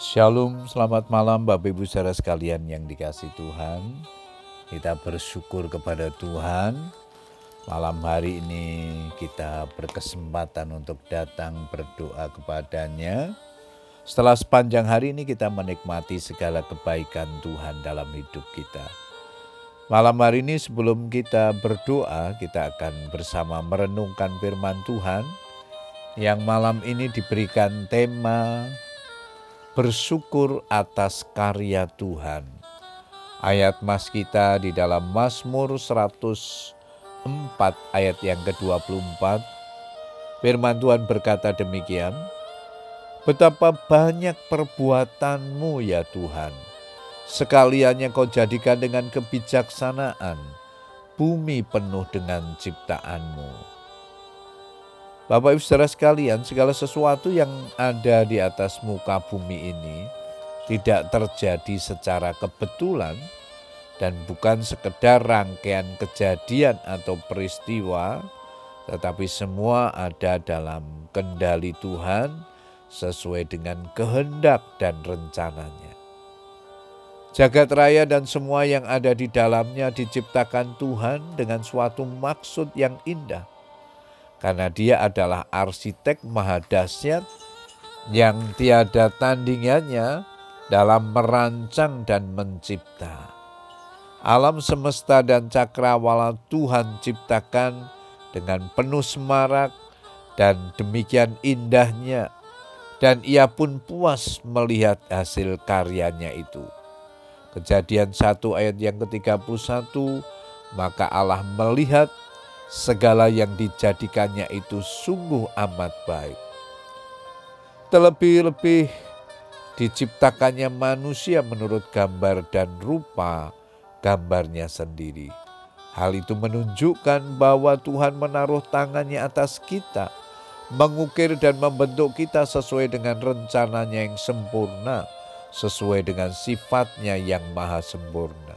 Shalom, selamat malam Bapak Ibu saudara sekalian yang dikasih Tuhan. Kita bersyukur kepada Tuhan. Malam hari ini kita berkesempatan untuk datang berdoa kepadanya. Setelah sepanjang hari ini kita menikmati segala kebaikan Tuhan dalam hidup kita. Malam hari ini sebelum kita berdoa, kita akan bersama merenungkan firman Tuhan yang malam ini diberikan tema bersyukur atas karya Tuhan. Ayat mas kita di dalam Mazmur 104 ayat yang ke-24. Firman Tuhan berkata demikian, Betapa banyak perbuatanmu ya Tuhan, sekalian yang kau jadikan dengan kebijaksanaan, bumi penuh dengan ciptaanmu. Bapak Ibu saudara sekalian, segala sesuatu yang ada di atas muka bumi ini tidak terjadi secara kebetulan dan bukan sekedar rangkaian kejadian atau peristiwa, tetapi semua ada dalam kendali Tuhan sesuai dengan kehendak dan rencananya. Jagat raya dan semua yang ada di dalamnya diciptakan Tuhan dengan suatu maksud yang indah karena dia adalah arsitek maha dahsyat yang tiada tandingannya dalam merancang dan mencipta. Alam semesta dan cakrawala Tuhan ciptakan dengan penuh semarak dan demikian indahnya dan ia pun puas melihat hasil karyanya itu. Kejadian 1 ayat yang ke-31, maka Allah melihat segala yang dijadikannya itu sungguh amat baik. Terlebih-lebih diciptakannya manusia menurut gambar dan rupa gambarnya sendiri. Hal itu menunjukkan bahwa Tuhan menaruh tangannya atas kita, mengukir dan membentuk kita sesuai dengan rencananya yang sempurna, sesuai dengan sifatnya yang maha sempurna.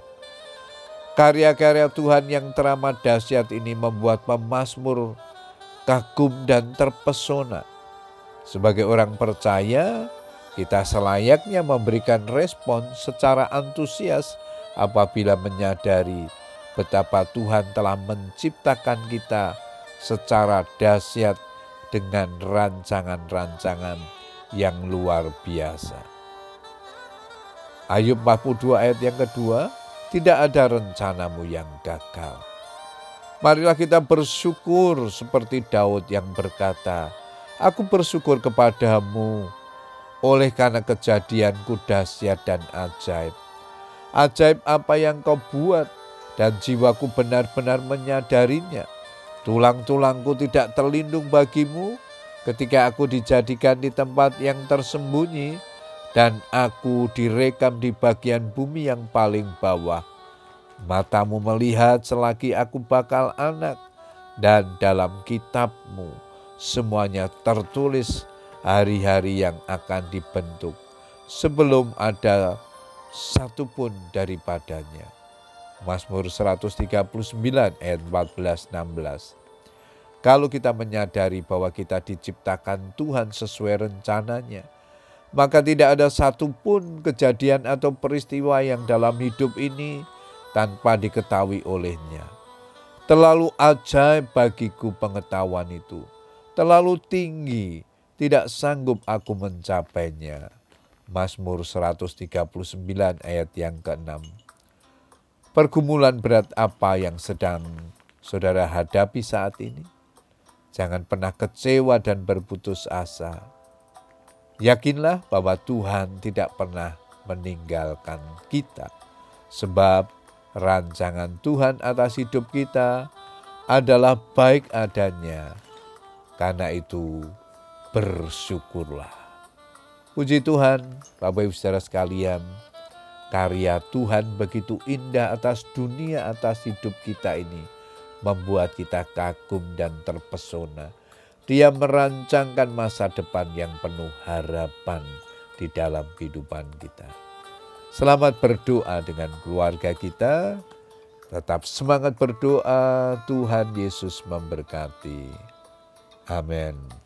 Karya-karya Tuhan yang teramat dahsyat ini membuat pemazmur kagum dan terpesona. Sebagai orang percaya, kita selayaknya memberikan respon secara antusias apabila menyadari betapa Tuhan telah menciptakan kita secara dahsyat dengan rancangan-rancangan yang luar biasa. Ayub 42 ayat yang kedua, tidak ada rencanamu yang gagal. Marilah kita bersyukur seperti Daud yang berkata, Aku bersyukur kepadamu oleh karena kejadianku dahsyat dan ajaib. Ajaib apa yang kau buat dan jiwaku benar-benar menyadarinya. Tulang-tulangku tidak terlindung bagimu ketika aku dijadikan di tempat yang tersembunyi dan aku direkam di bagian bumi yang paling bawah. Matamu melihat selagi aku bakal anak, dan dalam kitabmu semuanya tertulis hari-hari yang akan dibentuk sebelum ada satupun daripadanya. Mazmur 139 ayat 14-16. Kalau kita menyadari bahwa kita diciptakan Tuhan sesuai rencananya, maka tidak ada satupun kejadian atau peristiwa yang dalam hidup ini tanpa diketahui olehnya. Terlalu ajaib bagiku pengetahuan itu, terlalu tinggi, tidak sanggup aku mencapainya. Mazmur 139 ayat yang ke-6. Pergumulan berat apa yang sedang saudara hadapi saat ini? Jangan pernah kecewa dan berputus asa Yakinlah bahwa Tuhan tidak pernah meninggalkan kita, sebab rancangan Tuhan atas hidup kita adalah baik adanya. Karena itu, bersyukurlah. Puji Tuhan, Bapak Ibu saudara sekalian, karya Tuhan begitu indah atas dunia, atas hidup kita ini, membuat kita kagum dan terpesona dia merancangkan masa depan yang penuh harapan di dalam kehidupan kita. Selamat berdoa dengan keluarga kita. Tetap semangat berdoa, Tuhan Yesus memberkati. Amin.